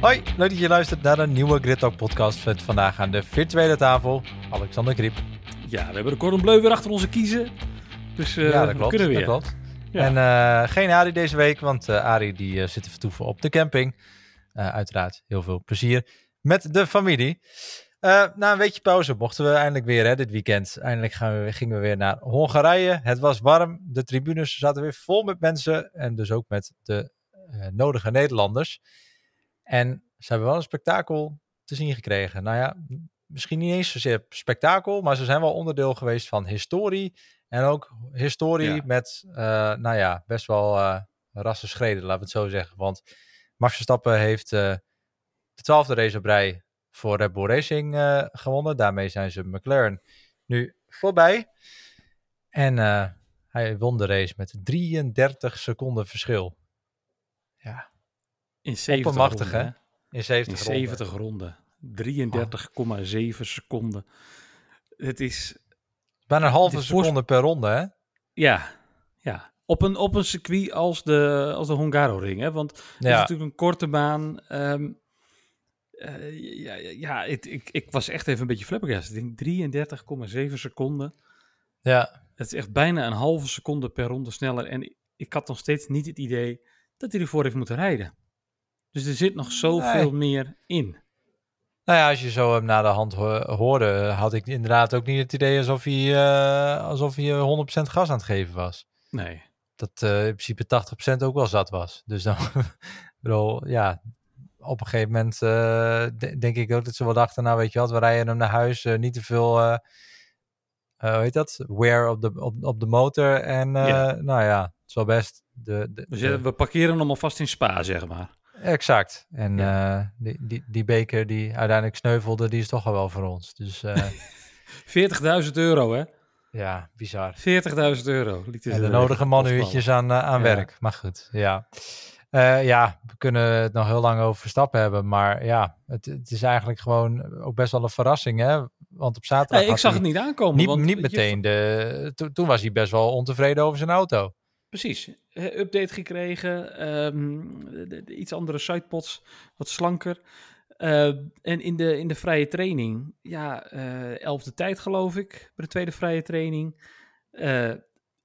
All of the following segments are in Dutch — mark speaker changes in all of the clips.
Speaker 1: Hoi, leuk dat je luistert naar een nieuwe Grid Talk podcast met vandaag aan de virtuele tafel Alexander Griep.
Speaker 2: Ja, we hebben de Cordon Bleu weer achter onze kiezen. Dus uh,
Speaker 1: ja, dat klopt,
Speaker 2: we kunnen weer.
Speaker 1: Dat klopt. Ja. En uh, geen Arie deze week, want uh, Arie die zit te vertoeven op de camping. uiteraard heel veel plezier met de familie. Na een weekje pauze mochten we eindelijk weer hè, dit weekend. Eindelijk gaan we, gingen we weer naar Hongarije. Het was warm, de tribunes zaten weer vol met mensen en dus ook met de nodige Nederlanders. En ze hebben wel een spektakel te zien gekregen. Nou ja, misschien niet eens zozeer spektakel, maar ze zijn wel onderdeel geweest van historie. En ook historie ja. met, uh, nou ja, best wel uh, rassen schreden, laten we het zo zeggen. Want Max Verstappen heeft uh, de twaalfde race op rij voor Red Bull Racing gewonnen. Daarmee zijn ze McLaren nu voorbij. En hij won de race met 33 seconden verschil. Ja,
Speaker 2: in 70 ronden, hè?
Speaker 1: In 70,
Speaker 2: In 70 ronden. 33,7 seconden. Het is...
Speaker 1: Bijna een halve seconde per ronde, hè?
Speaker 2: Ja, ja. Op een, op een circuit als de, als de Hongaro-ring, hè? Want het ja. is natuurlijk een korte baan. Um, uh, ja, ja ik, ik, ik was echt even een beetje flabbergast. Ik denk 33,7 seconden.
Speaker 1: Ja.
Speaker 2: Het is echt bijna een halve seconde per ronde sneller. En ik had nog steeds niet het idee dat hij ervoor heeft moeten rijden. Dus er zit nog zoveel nee. meer in.
Speaker 1: Nou ja, als je zo hem naar de hand ho hoorde, had ik inderdaad ook niet het idee alsof hij, uh, alsof hij 100% gas aan het geven was.
Speaker 2: Nee.
Speaker 1: Dat uh, in principe 80% ook wel zat was. Dus dan, bedoel, ja, op een gegeven moment uh, denk ik ook dat ze wel dachten, nou weet je wat, we rijden hem naar huis, niet te veel, hoe heet dat, wear op de, op, op de motor. En ja. nou ja, het is wel best. De, de,
Speaker 2: dus we parkeren hem alvast in Spa, zeg maar.
Speaker 1: Exact. En ja. uh, die, die, die beker die uiteindelijk sneuvelde, die is toch al wel voor ons. Dus,
Speaker 2: uh, 40.000 euro, hè?
Speaker 1: Ja, bizar.
Speaker 2: 40.000 euro.
Speaker 1: En de nodige manuurtjes aan, uh, aan werk. Maar goed, ja. Uh, ja, we kunnen het nog heel lang over Verstappen hebben. Maar ja, het, het is eigenlijk gewoon ook best wel een verrassing, hè? Want op zaterdag...
Speaker 2: Ik zag het niet aankomen.
Speaker 1: Niet,
Speaker 2: want
Speaker 1: niet meteen. De, to, toen was hij best wel ontevreden over zijn auto.
Speaker 2: Precies. Update gekregen. Um, de, de, iets andere sidepods. Wat slanker. Uh, en in de, in de vrije training. Ja, uh, elfde tijd geloof ik. Bij de tweede vrije training.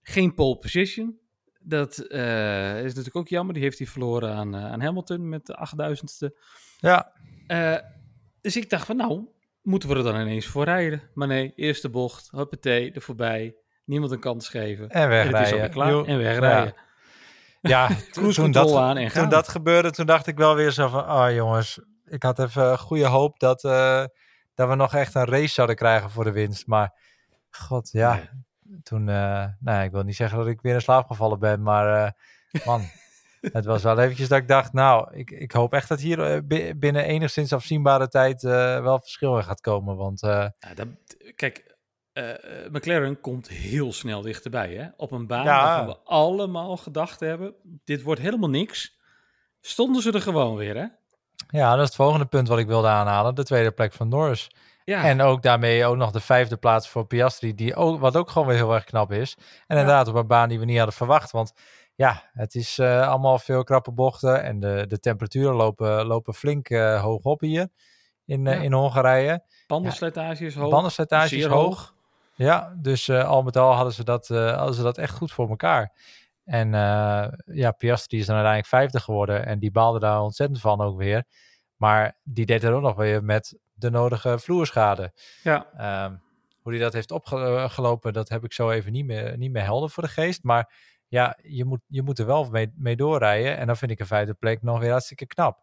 Speaker 2: Geen pole position. Dat is natuurlijk ook jammer. Die heeft hij verloren aan, aan Hamilton met de achtduizendste.
Speaker 1: Ja.
Speaker 2: dus ik dacht van nou, moeten we er dan ineens voor rijden? Maar nee, eerste bocht. Hoppatee, er voorbij niemand een kans geven.
Speaker 1: En wegrijden.
Speaker 2: En, klaar. en wegrijden.
Speaker 1: Ja, ja toen, dat, aan en toen dat gebeurde, toen dacht ik wel weer zo van, ah oh, jongens, ik had even goede hoop dat, dat we nog echt een race zouden krijgen voor de winst. Maar god, ja, nee. Toen, uh, nou ik wil niet zeggen dat ik weer in slaap gevallen ben, maar uh, man, het was wel eventjes dat ik dacht, nou, ik, ik hoop echt dat hier binnen enigszins afzienbare tijd wel verschil in gaat komen. Want,
Speaker 2: ja, dat, kijk, McLaren komt heel snel dichterbij. Hè? Op een baan ja. waarvan we allemaal gedacht hebben: dit wordt helemaal niks. Stonden ze er gewoon weer, hè?
Speaker 1: Ja, dat is het volgende punt wat ik wilde aanhalen: de tweede plek van Norris. Ja. En ook daarmee ook nog de vijfde plaats voor Piastri, die ook, wat ook gewoon weer heel erg knap is. En inderdaad op een baan die we niet hadden verwacht. Want ja, het is uh, allemaal veel krappe bochten en de, de temperaturen lopen, lopen flink uh, hoog op hier in, uh, in Hongarije.
Speaker 2: Bandenslijtage is hoog.
Speaker 1: Bandenslijtage is hoog. hoog. Ja, dus al met al hadden ze, dat, hadden ze dat echt goed voor elkaar. En ja, Piastri is dan uiteindelijk vijfde geworden. En die baalde daar ontzettend van ook weer. Maar die deed er ook nog weer met de nodige vloerschade.
Speaker 2: Ja.
Speaker 1: Um, hoe hij dat heeft opgelopen, dat heb ik zo even niet meer, niet meer helder voor de geest. Maar ja, je moet, je moet er wel mee, mee doorrijden. En dan vind ik een vijfde plek nog weer hartstikke knap.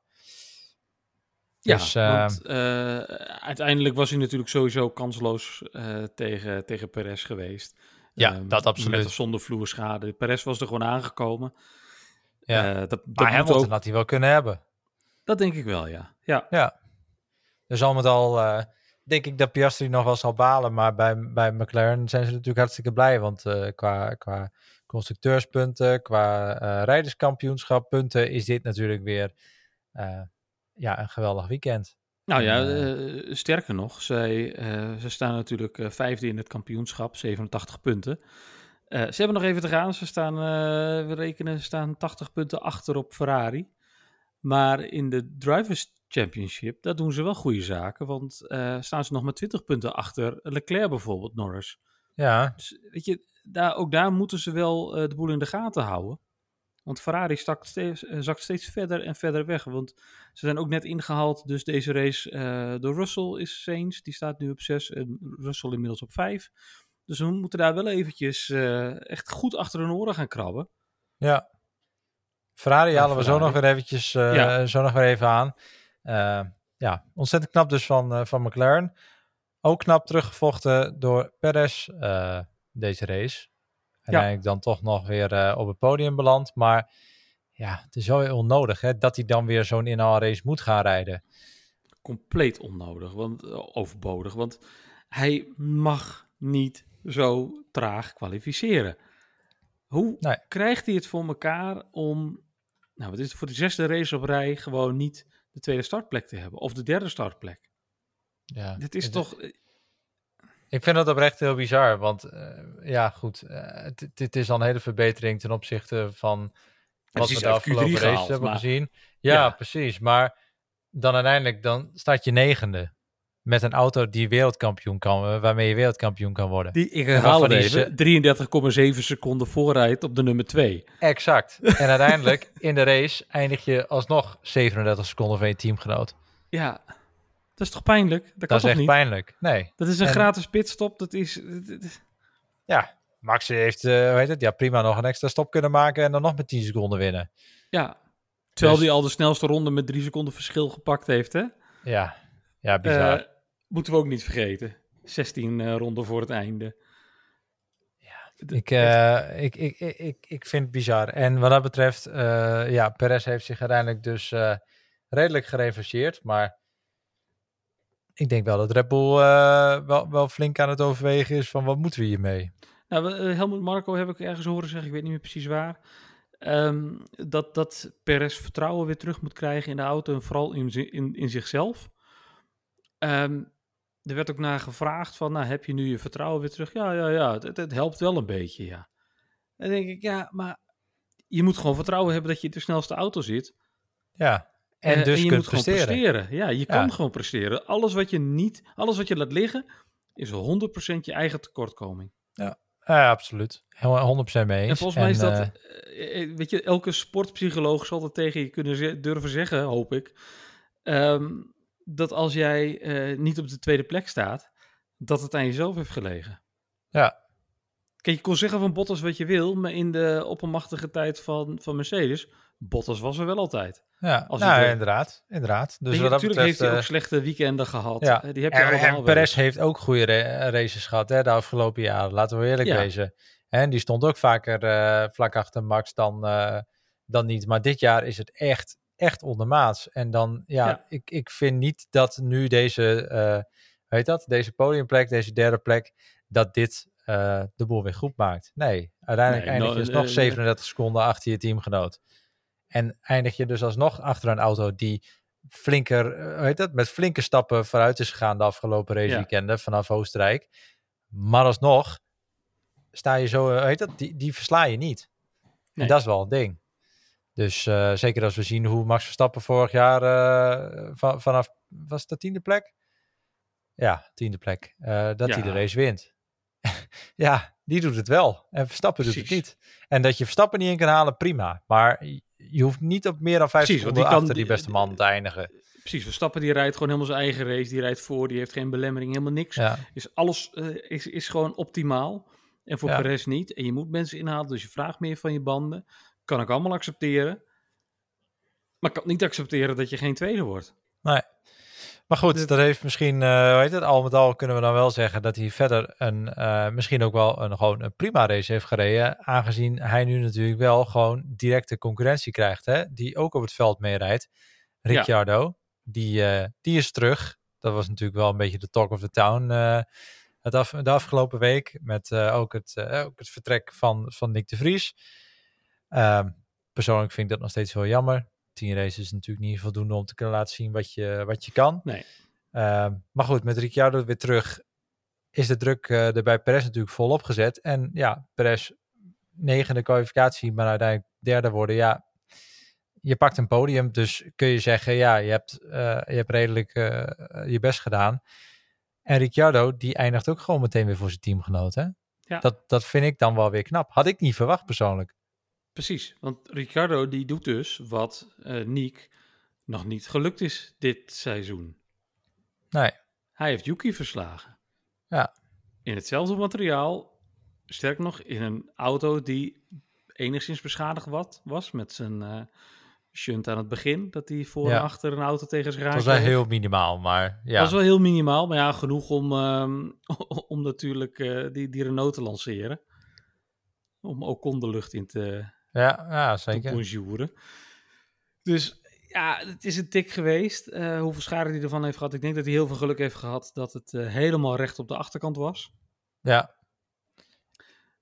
Speaker 2: Ja, dus, uh, want uh, uiteindelijk was hij natuurlijk sowieso kansloos uh, tegen, tegen Perez geweest.
Speaker 1: Ja, um, dat absoluut.
Speaker 2: Met of zonder vloerschade. Perez was er gewoon aangekomen.
Speaker 1: Ja. dat, dat maar Hamilton ook... had hij wel kunnen hebben.
Speaker 2: Dat denk ik wel, ja. Ja.
Speaker 1: ja. Dus al met al denk ik dat Piastri nog wel zal balen. Maar bij, bij McLaren zijn ze natuurlijk hartstikke blij. Want qua, qua constructeurspunten, qua rijderskampioenschap punten is dit natuurlijk weer ja, een geweldig weekend.
Speaker 2: Nou ja, uh, sterker nog, zij, uh, ze staan natuurlijk uh, vijfde in het kampioenschap, 87 punten. ze hebben nog even te gaan. Ze staan, we rekenen, ze staan 80 punten achter op Ferrari. Maar in de Drivers Championship, daar doen ze wel goede zaken. Want staan ze nog met 20 punten achter Leclerc bijvoorbeeld, Norris.
Speaker 1: Ja.
Speaker 2: Dus weet je, daar, ook daar moeten ze wel de boel in de gaten houden. Want Ferrari zakt steeds, zakt steeds verder en verder weg. Want ze zijn ook net ingehaald. Dus deze race door Russell is Sainz. Die staat nu op 6 en Russell inmiddels op 5. Dus we moeten daar wel eventjes echt goed achter hun oren gaan krabben.
Speaker 1: Ja. Ferrari halen we zo nog weer eventjes ja. zo nog weer even aan. Ja, ontzettend knap dus van, van McLaren. Ook knap teruggevochten door Perez deze race uiteindelijk ja. dan toch nog weer op het podium belandt. Maar ja, het is zo onnodig hè, dat hij dan weer zo'n inhaalrace moet gaan rijden.
Speaker 2: Compleet onnodig, want, overbodig. Want hij mag niet zo traag kwalificeren. Hoe nee. krijgt hij het voor elkaar om, nou, wat is het voor de zesde race op rij, gewoon niet de tweede startplek te hebben? Of de derde startplek?
Speaker 1: Ja,
Speaker 2: Dit is toch
Speaker 1: ik vind dat oprecht heel bizar, want uh, ja, goed, dit uh, is al een hele verbetering ten opzichte van wat we de afgelopen races gehaald, hebben maar... gezien. Ja, ja, precies, maar dan uiteindelijk dan staat je negende met een auto die wereldkampioen kan, waarmee je wereldkampioen kan worden.
Speaker 2: Die, ik herhaal het even, 33,7 seconden voorrijdt op de nummer 2.
Speaker 1: Exact. En uiteindelijk in de race eindig je alsnog 37 seconden van je teamgenoot.
Speaker 2: Ja, dat is toch pijnlijk? Dat,
Speaker 1: dat
Speaker 2: kan
Speaker 1: is
Speaker 2: toch
Speaker 1: echt
Speaker 2: niet?
Speaker 1: pijnlijk. Nee.
Speaker 2: Dat is een en... gratis pitstop. Dat is.
Speaker 1: Ja, Max heeft, uh, weet het, ja, prima nog een extra stop kunnen maken en dan nog met 10 seconden winnen.
Speaker 2: Ja. Terwijl dus... hij al de snelste ronde met 3 seconden verschil gepakt heeft, hè?
Speaker 1: Ja, ja, bizar. Uh,
Speaker 2: moeten we ook niet vergeten. 16 uh, ronden voor het einde.
Speaker 1: Ja, ik, uh, ik, ik, ik, ik vind het bizar. En wat dat betreft, uh, ja, Perez heeft zich uiteindelijk dus redelijk gerevancheerd. Maar ik denk wel dat Red Bull uh, wel, wel flink aan het overwegen is van wat moeten we hiermee.
Speaker 2: Nou, Helmut Marco heb ik ergens horen zeggen, ik weet niet meer precies waar. Um, dat, dat Perez vertrouwen weer terug moet krijgen in de auto en vooral in, in, in zichzelf. Um, er werd ook naar gevraagd van, nou heb je nu je vertrouwen weer terug? Ja, ja, ja, het, het helpt wel een beetje, ja. Dan denk ik, ja, maar je moet gewoon vertrouwen hebben dat je in de snelste auto zit.
Speaker 1: Ja. En uh, dus
Speaker 2: en je
Speaker 1: kunt
Speaker 2: moet
Speaker 1: presteren.
Speaker 2: gewoon presteren. Ja, je ja. kan gewoon presteren. Alles wat je niet, alles wat je laat liggen, is 100% je eigen tekortkoming.
Speaker 1: Ja, ja absoluut. 100% mee eens.
Speaker 2: En volgens mij en, is dat, uh, weet je, elke sportpsycholoog zal dat tegen je kunnen durven zeggen, hoop ik. Um, dat als jij uh, niet op de tweede plek staat, dat het aan jezelf heeft gelegen.
Speaker 1: Ja.
Speaker 2: Kijk, je kon zeggen van Bottas wat je wil, maar in de oppermachtige tijd van, van Mercedes, Bottas was er wel altijd.
Speaker 1: Ja, Als nou, er... inderdaad, inderdaad. Dus
Speaker 2: nee,
Speaker 1: wat
Speaker 2: natuurlijk
Speaker 1: betreft,
Speaker 2: heeft hij ook slechte weekenden gehad.
Speaker 1: Ja.
Speaker 2: Die heb je
Speaker 1: en, en Perez heeft ook goede ra races gehad hè, de afgelopen jaren. Laten we eerlijk
Speaker 2: Ja.
Speaker 1: wezen. En die stond ook vaker uh, vlak achter Max dan, uh, dan niet. Maar dit jaar is het echt, echt ondermaats. En dan, ja,
Speaker 2: Ja.
Speaker 1: Ik, ik vind niet dat nu deze, uh, weet dat, deze podiumplek, deze derde plek, dat dit uh, de boel weer goed maakt. Nee, uiteindelijk
Speaker 2: Nee,
Speaker 1: eindig je dus
Speaker 2: eh,
Speaker 1: nog 37 seconden achter je teamgenoot. En eindig je dus alsnog achter een auto die flinker, eh, weet dat, met flinke stappen vooruit is gegaan de afgelopen raceweekenden vanaf Oostenrijk. Maar alsnog sta je zo, eh, weet dat, die, die versla je niet.
Speaker 2: Nee.
Speaker 1: En dat is wel een ding. Dus eh, zeker als we zien hoe Max Verstappen vorig jaar eh, van, vanaf, was de tiende plek? Ja, tiende plek. eh, dat hij de
Speaker 2: Ja.
Speaker 1: race wint. ja, die doet het wel. En Verstappen doet het niet. En dat je Verstappen niet in kan halen, prima. Maar je- hoeft niet op meer dan vijf
Speaker 2: Precies,
Speaker 1: seconden
Speaker 2: die
Speaker 1: achter die beste man te eindigen.
Speaker 2: Precies, Verstappen die rijdt gewoon helemaal zijn eigen race. Die rijdt voor, die heeft geen belemmering, helemaal niks.
Speaker 1: Ja,
Speaker 2: Is alles is, is gewoon optimaal. En voor
Speaker 1: Ja.
Speaker 2: Perez niet. En je moet mensen inhalen, dus je vraagt meer van je banden. Kan ik allemaal accepteren. Maar ik kan niet accepteren dat je geen tweede wordt.
Speaker 1: nee. Maar goed,
Speaker 2: Dit-
Speaker 1: dat heeft misschien, eh weet het, al met al kunnen we dan wel zeggen dat hij verder een, eh, misschien ook wel een, gewoon een prima race heeft gereden. Aangezien hij nu natuurlijk wel gewoon directe concurrentie krijgt, hè, die ook op het veld meerijdt. Ricciardo, die, eh, die is terug. Dat was natuurlijk wel een beetje de talk of the town eh, het af, de afgelopen week. Met eh, ook, het, ook het vertrek van, van Nick de Vries. Ehm, persoonlijk vind ik dat nog steeds wel jammer. Tien races is natuurlijk niet voldoende om te kunnen laten zien wat je, wat je kan.
Speaker 2: Nee.
Speaker 1: Ehm, maar goed, met Ricciardo weer terug is de druk eh, er bij Perez natuurlijk volop gezet. En ja, Perez negende kwalificatie, maar uiteindelijk derde worden. Ja, je pakt een podium, dus kun je zeggen, ja, je hebt, eh, je hebt redelijk eh, je best gedaan. En Ricciardo, die eindigt ook gewoon meteen weer voor zijn teamgenoot. Hè?
Speaker 2: Ja.
Speaker 1: Dat, dat vind ik dan wel weer knap. Had ik niet verwacht persoonlijk.
Speaker 2: Precies, want Ricciardo die doet dus wat eh Niek nog niet gelukt is dit seizoen.
Speaker 1: Nee,
Speaker 2: Hij heeft Yuki verslagen.
Speaker 1: Ja.
Speaker 2: In hetzelfde materiaal, sterk nog in een auto die enigszins beschadigd wat, was met zijn eh shunt aan het begin, dat hij voor
Speaker 1: Ja.
Speaker 2: en achter een auto tegen zich raakte.
Speaker 1: was wel heel minimaal, maar ja.
Speaker 2: Dat was wel heel minimaal, maar ja, genoeg om, ehm, om natuurlijk eh, die, die Renault te lanceren. Om Ocon de lucht in te,
Speaker 1: Ja, ja zeker.
Speaker 2: bonjouren. Dus ja, het is een tik geweest. Eh, hoeveel schade hij ervan heeft gehad. Ik denk dat hij heel veel geluk heeft gehad dat het eh, helemaal recht op de achterkant was.
Speaker 1: Ja.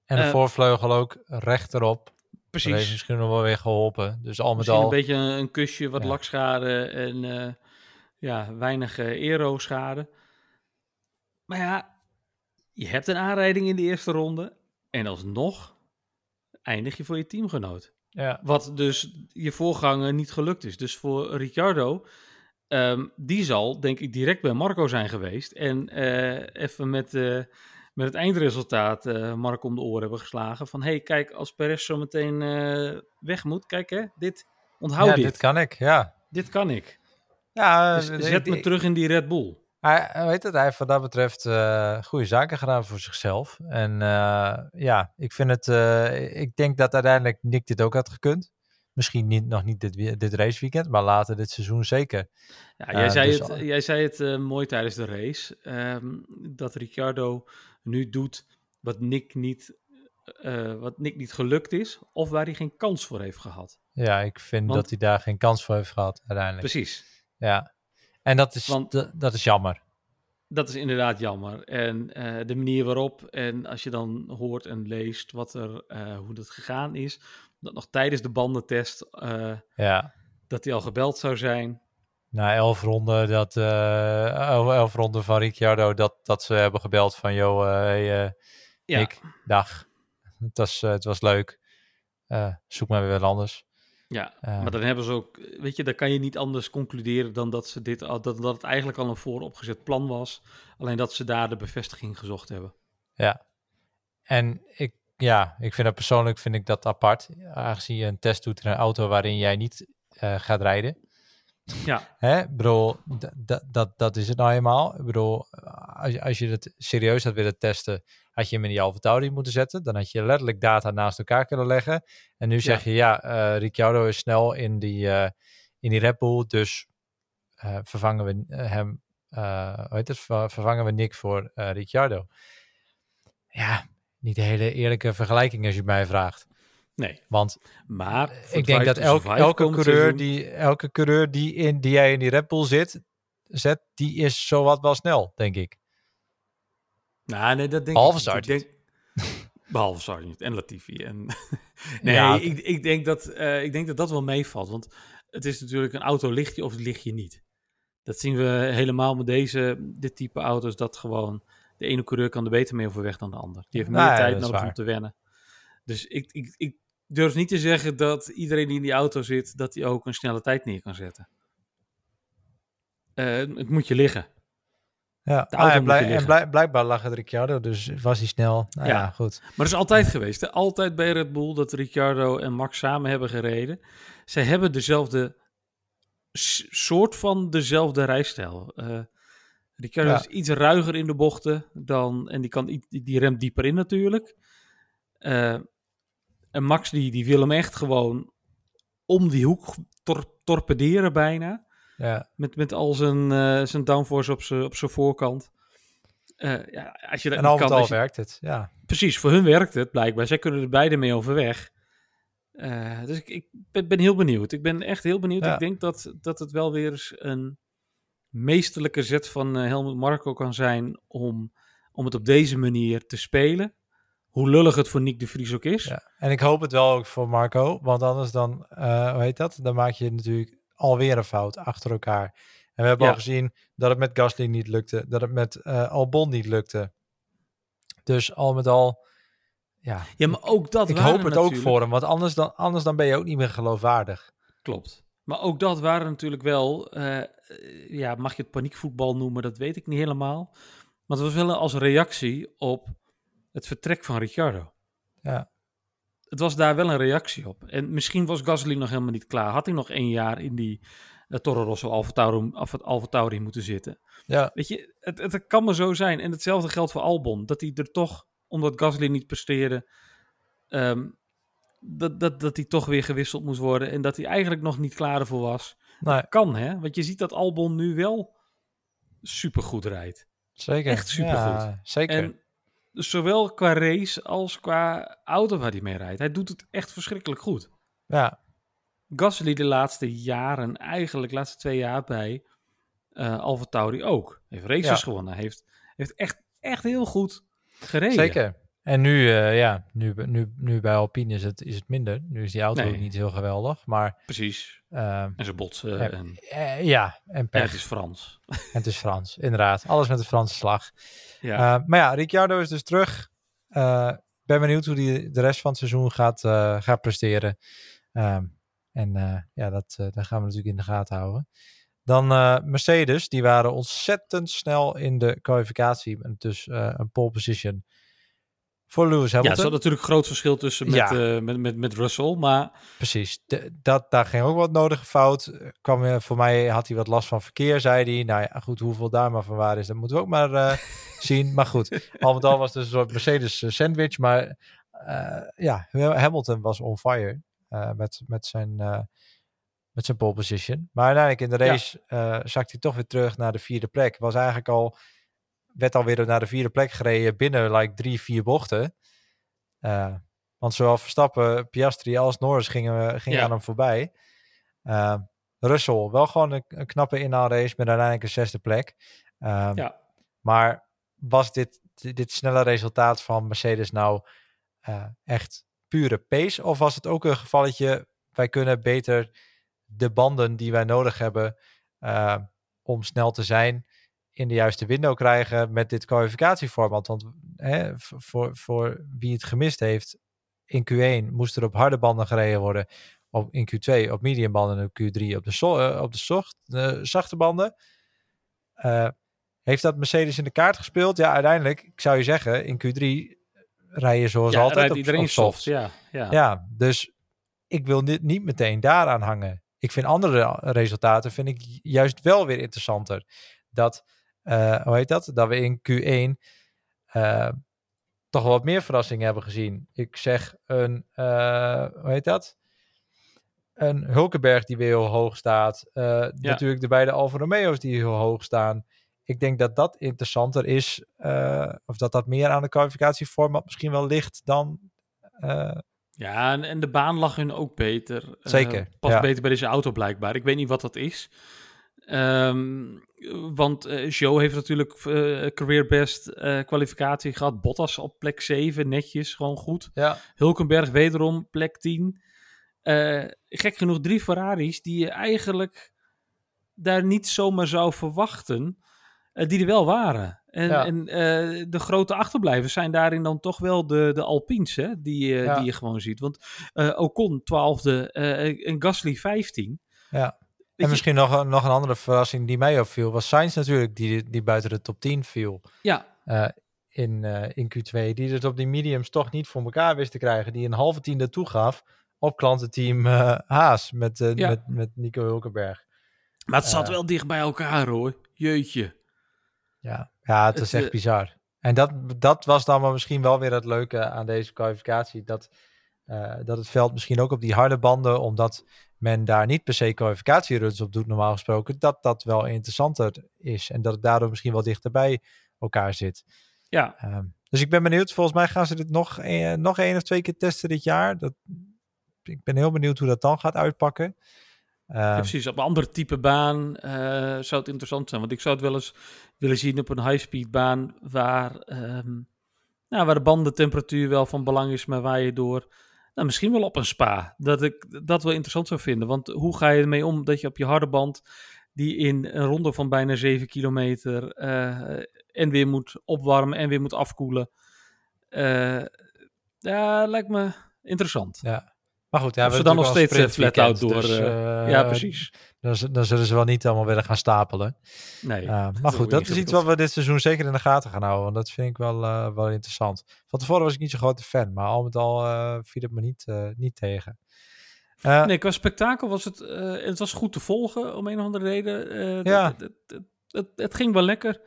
Speaker 1: En de
Speaker 2: Eh,
Speaker 1: voorvleugel ook recht erop. Dat heeft
Speaker 2: Precies.
Speaker 1: misschien nog wel weer geholpen. Dus al met
Speaker 2: Misschien
Speaker 1: al.
Speaker 2: een beetje een, een kusje, wat
Speaker 1: Ja.
Speaker 2: lakschade en ja, weinig aero-schade. Maar ja, je hebt een aanrijding in de eerste ronde. En alsnog eindig je voor je teamgenoot.
Speaker 1: Ja,
Speaker 2: Wat dus je voorganger niet gelukt is. Dus voor Ricciardo, ehm, die zal denk ik direct bij Marco zijn geweest. En eh, even met, eh, met het eindresultaat eh Marco om de oren hebben geslagen. Van hey, kijk, als Perez zo meteen weg moet, kijk hè, dit, onthoud
Speaker 1: ja
Speaker 2: dit.
Speaker 1: dit kan ik. Ja,
Speaker 2: Dit kan ik.
Speaker 1: ja
Speaker 2: Dus zet
Speaker 1: ik-
Speaker 2: me terug in die Red Bull.
Speaker 1: Hij, hij weet het, hij heeft wat dat betreft eh, goede zaken gedaan voor zichzelf. En eh, ja, ik vind het, eh, ik denk dat uiteindelijk Nick dit ook had gekund. Misschien niet, nog niet dit, dit raceweekend, maar later dit seizoen zeker.
Speaker 2: Ja, jij,
Speaker 1: Eh,
Speaker 2: zei
Speaker 1: dus
Speaker 2: het,
Speaker 1: al-
Speaker 2: jij zei het eh, mooi tijdens de race. ehm, dat Ricciardo nu doet wat Nick, niet, eh, wat Nick niet gelukt is. Of waar hij geen kans voor heeft gehad.
Speaker 1: Ja, ik vind
Speaker 2: Want-
Speaker 1: dat hij daar geen kans voor heeft gehad uiteindelijk.
Speaker 2: Precies.
Speaker 1: Ja, en dat is,
Speaker 2: Want-
Speaker 1: dat, is jammer.
Speaker 2: Dat is inderdaad jammer. En eh, de manier waarop, en als je dan hoort en leest wat er, eh, hoe dat gegaan is, dat nog tijdens de bandentest, eh,
Speaker 1: Ja,
Speaker 2: dat hij al gebeld zou zijn.
Speaker 1: na elf ronden, dat, elf, ronden van Ricciardo, dat, dat ze hebben gebeld van, joh, hey,
Speaker 2: Ja,
Speaker 1: Nick, dag. Het was, het was leuk. Zoek maar weer wat anders.
Speaker 2: Ja.
Speaker 1: Eh.
Speaker 2: maar dan hebben ze ook, weet je, dan kan je niet anders concluderen dan dat, ze dit, al- dat, dat het eigenlijk al een vooropgezet plan was. Alleen dat ze daar de bevestiging gezocht hebben.
Speaker 1: Ja. En ik, ja, ik vind dat persoonlijk vind ik dat apart. Aangezien je een test doet in een auto waarin jij niet eh, gaat rijden.
Speaker 2: Ja,
Speaker 1: Hè? Bedoel, d- d- dat, dat is het nou eenmaal. Ik bedoel, als je, als je het serieus had willen testen, had je hem in die Alfa Tauri moeten zetten. Dan had je letterlijk data naast elkaar kunnen leggen. En nu zeg je, ja, eh Ricciardo is snel in die, eh, in die Red Bull, dus eh, vervangen we hem, hoe heet het, Ver- vervangen we Nick voor Ricciardo. Ja, niet een hele eerlijke vergelijking als je mij vraagt.
Speaker 2: nee.
Speaker 1: Want
Speaker 2: Maar
Speaker 1: ik denk dat elke,
Speaker 2: komend
Speaker 1: coureur die, elke coureur die, in, die jij in die Red Bull zit, zet, die is zowat wel snel, denk ik.
Speaker 2: Nou, nee, dat denk
Speaker 1: Behalve
Speaker 2: ik
Speaker 1: Sargent.
Speaker 2: denk- Behalve Sargent en Latifi. En nee,
Speaker 1: Ja.
Speaker 2: ik, ik, denk dat, eh, ik denk dat dat wel meevalt. Want het is natuurlijk een auto ligt je of het ligt je niet. Dat zien we helemaal met deze, dit type auto's. Dat gewoon de ene coureur kan er beter mee overweg dan de ander. Die heeft meer
Speaker 1: Nou
Speaker 2: tijd nodig om te wennen. Dus ik, ik, ik durf niet te zeggen dat iedereen die in die auto zit, dat hij ook een snelle tijd neer kan zetten. Eh, het moet je liggen.
Speaker 1: Ja, Ah, en, blij- blij- blijkbaar lag het Ricciardo, dus was hij snel. Nou, ja.
Speaker 2: Ja.
Speaker 1: goed.
Speaker 2: Maar dat is altijd geweest. Hè? Altijd bij Red Bull dat Ricciardo en Max samen hebben gereden. Zij hebben dezelfde soort van dezelfde rijstijl. Eh Ricciardo
Speaker 1: Ja.
Speaker 2: is iets ruiger in de bochten dan. En die, kan, die, remt dieper in natuurlijk. Eh, en Max die, die wil hem echt gewoon om die hoek tor- torpederen bijna.
Speaker 1: Ja,
Speaker 2: Met, met al zijn, eh, zijn downforce op zijn op zijn voorkant. Eh, ja, als je dat
Speaker 1: en al
Speaker 2: kan,
Speaker 1: al
Speaker 2: je-
Speaker 1: werkt het. Ja.
Speaker 2: Precies, voor hun werkt het blijkbaar. Zij kunnen er beide mee overweg. Eh, dus ik, ik ben, ben heel benieuwd. Ik ben echt heel benieuwd.
Speaker 1: Ja.
Speaker 2: Ik denk dat, dat het wel weer eens een meesterlijke zet van Helmut Marko kan zijn om, om het op deze manier te spelen. Hoe lullig het voor Nick de Vries ook is.
Speaker 1: ja. En ik hoop het wel ook voor Marco, want anders dan, hoe heet dat? Dan maak je natuurlijk alweer een fout achter elkaar. En we hebben
Speaker 2: Ja.
Speaker 1: al gezien dat het met Gasly niet lukte, dat het met eh, Albon niet lukte. Dus al met al, ja,
Speaker 2: Ja, maar ook dat
Speaker 1: ik hoop het ook voor hem, want anders dan, anders dan ben je ook niet meer geloofwaardig.
Speaker 2: Klopt. Maar ook dat waren natuurlijk wel, eh, ja, mag je het paniekvoetbal noemen, dat weet ik niet helemaal. Maar het was wel als reactie op het vertrek van Ricciardo.
Speaker 1: Ja.
Speaker 2: Het was daar wel een reactie op. En misschien was Gasly nog helemaal niet klaar. Had hij nog één jaar in die uh, Toro Rosso Alfa Tauri, Alfa, Alfa Tauri moeten zitten.
Speaker 1: Ja,
Speaker 2: Weet je, het, het kan maar zo zijn. En hetzelfde geldt voor Albon. Dat hij er toch, omdat Gasly niet presteerde, ehm, dat, dat, dat hij toch weer gewisseld moest worden. En dat hij eigenlijk nog niet klaar ervoor was.
Speaker 1: nee,
Speaker 2: Kan, hè? Want je ziet dat Albon nu wel supergoed rijdt.
Speaker 1: zeker.
Speaker 2: Echt supergoed.
Speaker 1: Ja, zeker.
Speaker 2: En zowel qua race als qua auto waar hij mee rijdt. Hij doet het echt verschrikkelijk goed.
Speaker 1: ja,
Speaker 2: Gasly de laatste jaren, eigenlijk de laatste twee jaar bij eh Alfa Tauri ook. Heeft races
Speaker 1: Ja.
Speaker 2: gewonnen. Heeft, heeft echt, echt heel goed gereden.
Speaker 1: zeker. En nu, eh, ja, nu, nu, nu bij Alpine is het, is het minder. Nu is die auto
Speaker 2: Nee.
Speaker 1: niet heel geweldig. Maar
Speaker 2: Precies.
Speaker 1: eh,
Speaker 2: En ze botsen.
Speaker 1: Ja.
Speaker 2: en,
Speaker 1: eh, ja, en pech.
Speaker 2: het is Frans.
Speaker 1: En het is Frans, inderdaad. Alles met de Franse slag.
Speaker 2: Ja.
Speaker 1: Eh, maar ja, Ricciardo is dus terug. Eh, ben benieuwd hoe hij de rest van het seizoen gaat, eh, gaat presteren. Ehm, en eh, ja, dat, eh, dat gaan we natuurlijk in de gaten houden. Dan eh, Mercedes, die waren ontzettend snel in de kwalificatie. Dus eh, een pole position voor Lewis
Speaker 2: ja, er zat natuurlijk een groot verschil tussen met,
Speaker 1: Ja.
Speaker 2: eh, met, met, met Russell. Maar
Speaker 1: Precies, De- dat, daar ging ook wat nodige fout. Kwam, eh, voor mij had hij wat last van verkeer, zei hij. Nou ja, goed, hoeveel daar maar van waar is, dat moeten we ook maar eh, zien. Maar goed, al met al was het een soort Mercedes sandwich. Maar ja, Hamilton was on fire met, met, zijn, met zijn pole position. Maar uiteindelijk in de
Speaker 2: Ja.
Speaker 1: race eh zakte hij toch weer terug naar de vierde plek. Was eigenlijk al, werd alweer naar de vierde plek gereden binnen like drie, vier bochten. Eh, want zowel Verstappen, Piastri als Norris gingen, gingen
Speaker 2: Ja.
Speaker 1: aan hem voorbij. Uh, Russell, wel gewoon een, een knappe inhaalrace met uiteindelijk een zesde plek. Um,
Speaker 2: ja,
Speaker 1: Maar was dit, dit snelle resultaat van Mercedes nou uh, echt pure pace? Of was het ook een gevalletje, wij kunnen beter de banden die wij nodig hebben om snel te zijn in de juiste window krijgen met dit kwalificatieformat? Want hè, voor, voor wie het gemist heeft, in Q1 moest er op harde banden gereden worden. Op, in Q2 op medium banden en op Q3 op de, uh, op de zocht, uh, zachte banden. Uh, heeft dat Mercedes in de kaart gespeeld? Ja, uiteindelijk, ik zou je zeggen, in Q3 rij je zoals
Speaker 2: ja,
Speaker 1: altijd
Speaker 2: op, iedereen
Speaker 1: op soft.
Speaker 2: Ja, ja.
Speaker 1: ja, dus ik wil dit niet meteen daaraan hangen. Ik vind andere resultaten vind ik juist wel weer interessanter. Dat, hoe heet dat? Dat we in Q1 uh, toch wat meer verrassingen hebben gezien. Ik zeg een, uh, hoe heet dat? Een Hulkenberg die weer heel hoog staat. Ja. Natuurlijk de beide Alfa Romeo's die heel hoog staan. Ik denk dat dat interessanter is. Uh, of dat dat meer aan de kwalificatieformat misschien wel ligt dan... Uh,
Speaker 2: ja, en, en, de baan lag hun ook beter.
Speaker 1: Zeker.
Speaker 2: Uh, past
Speaker 1: ja.
Speaker 2: beter bij deze auto blijkbaar. Ik weet niet wat dat is. Um, want uh, Joe heeft natuurlijk uh, career best uh, kwalificatie gehad. Bottas op plek 7, netjes, gewoon goed.
Speaker 1: Ja.
Speaker 2: Hulkenberg wederom plek 10. Uh, gek genoeg drie Ferraris die je eigenlijk daar niet zomaar zou verwachten, die er wel waren. En, ja. en de grote achterblijvers zijn daarin dan toch wel de, de Alpines, hè, die, ja. die je gewoon ziet. Want Ocon 12e en Gasly 15.
Speaker 1: Ja. En misschien nog, nog een andere verrassing die mij opviel, was Sainz natuurlijk, die, die buiten de top 10 viel.
Speaker 2: Ja.
Speaker 1: Uh, in, uh, in Q2, die het op die mediums toch niet voor elkaar wist te krijgen, die een halve tiende toegaf op klantenteam uh, Haas met, ja. met, met Nico Hulkenberg.
Speaker 2: Maar het zat wel dicht bij elkaar hoor, jeetje.
Speaker 1: Ja, ja het, het is echt
Speaker 2: uh,
Speaker 1: bizar. En dat, dat was dan maar misschien wel weer het leuke aan deze kwalificatie, dat, dat het veld misschien ook op die harde banden, omdat men daar niet per se kwalificatieruns op doet, normaal gesproken, dat dat wel interessanter is. En dat het daardoor misschien wel dichter bij elkaar zit.
Speaker 2: Ja.
Speaker 1: Um, dus ik ben benieuwd. Volgens mij gaan ze dit nog een, nog één of twee keer testen dit jaar. Dat, ik ben heel benieuwd hoe dat dan gaat uitpakken.
Speaker 2: Um, ja, precies, op een andere type baan uh, zou het interessant zijn. Want ik zou het wel eens willen zien op een high-speed baan waar, um, nou, waar de bandentemperatuur wel van belang is, maar waar je door nou, misschien wel op een spa. Dat ik dat wel interessant zou vinden. Want hoe ga je ermee om dat je op je harde band, die in een ronde van bijna 7 kilometer, uh, en weer moet opwarmen en weer moet afkoelen. Uh, Ja, lijkt me interessant.
Speaker 1: Ja. Maar goed, ja,
Speaker 2: Of
Speaker 1: we
Speaker 2: ze dan nog steeds eh,
Speaker 1: een
Speaker 2: flat out door...
Speaker 1: dus,
Speaker 2: eh, ja,
Speaker 1: eh,
Speaker 2: precies.
Speaker 1: Dan, zullen ze wel niet allemaal willen gaan stapelen.
Speaker 2: Nee.
Speaker 1: Uh, maar goed, dat is iets wat we dit seizoen zeker in de gaten gaan houden. Want dat vind ik wel, eh, wel interessant. Van tevoren was ik niet zo'n grote fan. Maar al met al eh, viel het me niet, eh, niet tegen. Eh,
Speaker 2: Nee, qua spektakel was het, eh, het was goed te volgen om een of andere reden. Eh,
Speaker 1: Ja.
Speaker 2: Het, het, het, ging wel lekker.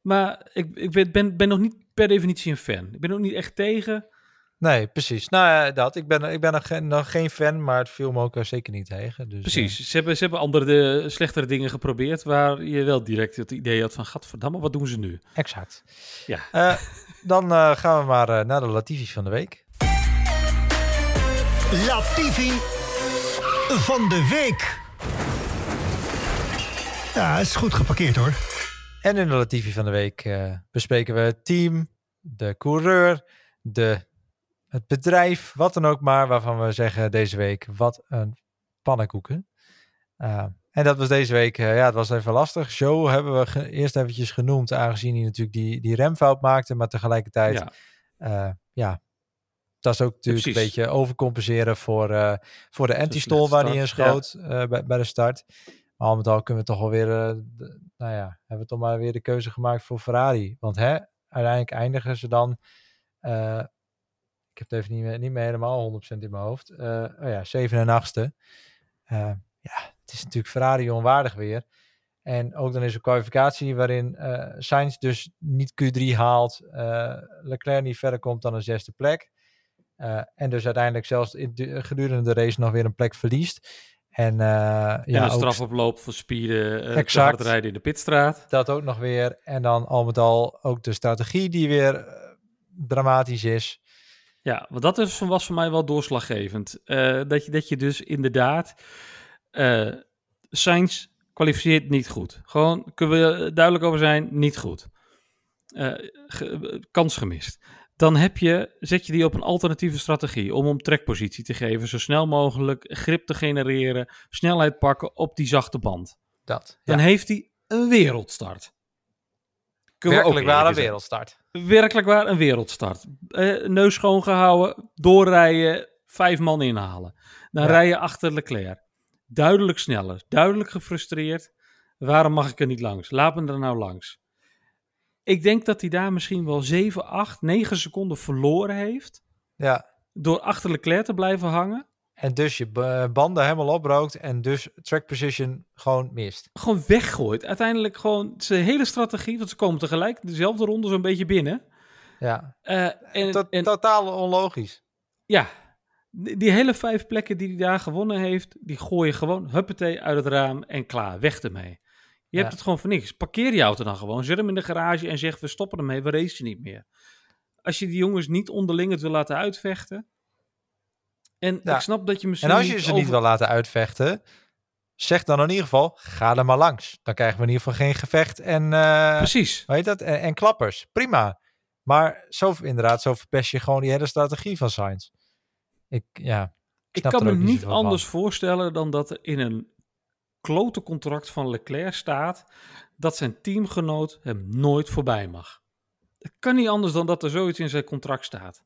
Speaker 2: Maar ik, ik ben, ben nog niet per definitie een fan. Ik ben ook niet echt tegen.
Speaker 1: Nee, precies. Nou ja, dat. Ik ben, ik ben nog, geen, nog geen fan, maar het viel me ook eh, zeker niet tegen. Dus,
Speaker 2: Precies. Ze hebben, ze hebben andere, de, slechtere dingen geprobeerd. Waar je wel direct het idee had van: Gadverdamme, wat doen ze nu?
Speaker 1: eh, exact.
Speaker 2: Ja.
Speaker 1: Eh, dan eh, gaan we maar eh, naar de Latifi's van de week.
Speaker 3: Latifi van de week. Ja, het is goed geparkeerd hoor.
Speaker 1: En in de Latifi van de week eh, bespreken we het team, de coureur, de, het bedrijf, wat dan ook maar, waarvan we zeggen deze week, wat een pannenkoeken. Eh, en dat was deze week, eh, ja, het was even lastig. Show hebben we ge- eerst eventjes genoemd, aangezien hij natuurlijk die, die remfout maakte, maar tegelijkertijd,
Speaker 2: Ja.
Speaker 1: ja, ja dat is ook natuurlijk een beetje overcompenseren voor, eh, voor de anti-stol waar hij in schoot eh, bij, bij de start. Maar al met al kunnen we toch wel weer, eh, de- nou ja, hebben we toch maar weer de keuze gemaakt voor Ferrari. Want hè, uiteindelijk eindigen ze dan, eh, ik heb het even niet meer, niet meer helemaal 100% in mijn hoofd, Eh, oh ja, 7 en 8ste. Eh, ja, het is natuurlijk Ferrari onwaardig weer. En ook dan is er kwalificatie waarin eh Sainz dus niet Q3 haalt, Leclerc niet verder komt dan een zesde plek. En dus uiteindelijk zelfs gedurende de race nog weer een plek verliest. En eh,
Speaker 2: Ja,
Speaker 1: ja,
Speaker 2: een strafoploop voor spieren. te
Speaker 1: Exact.
Speaker 2: hard rijden in de pitstraat.
Speaker 1: dat ook nog weer. En dan al met al ook de strategie die weer dramatisch is.
Speaker 2: Ja, want dat is, was voor mij wel doorslaggevend. Eh, dat, je, dat je dus inderdaad. Sainz kwalificeert niet goed. Gewoon, kunnen we duidelijk over zijn, niet goed. Eh, ge- kans gemist. Dan heb je, zet je die op een alternatieve strategie om hem trekpositie te geven, zo snel mogelijk grip te genereren, snelheid pakken op die zachte band.
Speaker 1: Dat.
Speaker 2: Dan
Speaker 1: Ja.
Speaker 2: heeft hij een wereldstart. Kunnen we
Speaker 1: Werkelijk waar een wereldstart.
Speaker 2: Werkelijk waar een wereldstart. Eh, neus schoongehouden, doorrijden, vijf man inhalen. Dan
Speaker 1: Ja.
Speaker 2: rij je achter Leclerc. Duidelijk sneller, duidelijk gefrustreerd. Waarom mag ik er niet langs? Laat me er nou langs. Ik denk dat hij daar misschien wel 7, 8, 9 seconden verloren heeft.
Speaker 1: Ja.
Speaker 2: Door achter Leclerc te blijven hangen.
Speaker 1: En dus je ba- banden helemaal oprookt en dus track position gewoon mist.
Speaker 2: Gewoon weggooit. Uiteindelijk gewoon zijn hele strategie. Want ze komen tegelijk dezelfde ronde zo'n beetje binnen.
Speaker 1: Ja.
Speaker 2: Eh, en,
Speaker 1: To-
Speaker 2: en
Speaker 1: totaal onlogisch.
Speaker 2: Ja, die die hele vijf plekken die hij daar gewonnen heeft, die gooi je gewoon huppatee uit het raam en klaar, weg ermee. Je hebt
Speaker 1: Ja.
Speaker 2: het gewoon voor niks. Parkeer je auto dan gewoon, zet hem in de garage en zeg we stoppen ermee, we racen niet meer. Als je die jongens niet onderling het wil laten uitvechten. En
Speaker 1: Ja.
Speaker 2: ik snap dat je misschien
Speaker 1: En als je ze
Speaker 2: over-
Speaker 1: niet wil laten uitvechten, zeg dan in ieder geval, ga er maar langs. Dan krijgen we in ieder geval geen gevecht en, eh
Speaker 2: Precies.
Speaker 1: weet dat? En, en klappers. Prima. Maar zo, inderdaad, zo verpest je gewoon die hele strategie van Sainz. Ik, ja,
Speaker 2: Ik kan me
Speaker 1: niet
Speaker 2: niet
Speaker 1: zoveel van.
Speaker 2: anders voorstellen dan dat er in een klote contract van Leclerc staat dat zijn teamgenoot hem nooit voorbij mag. Het kan niet anders dan dat er zoiets in zijn contract staat.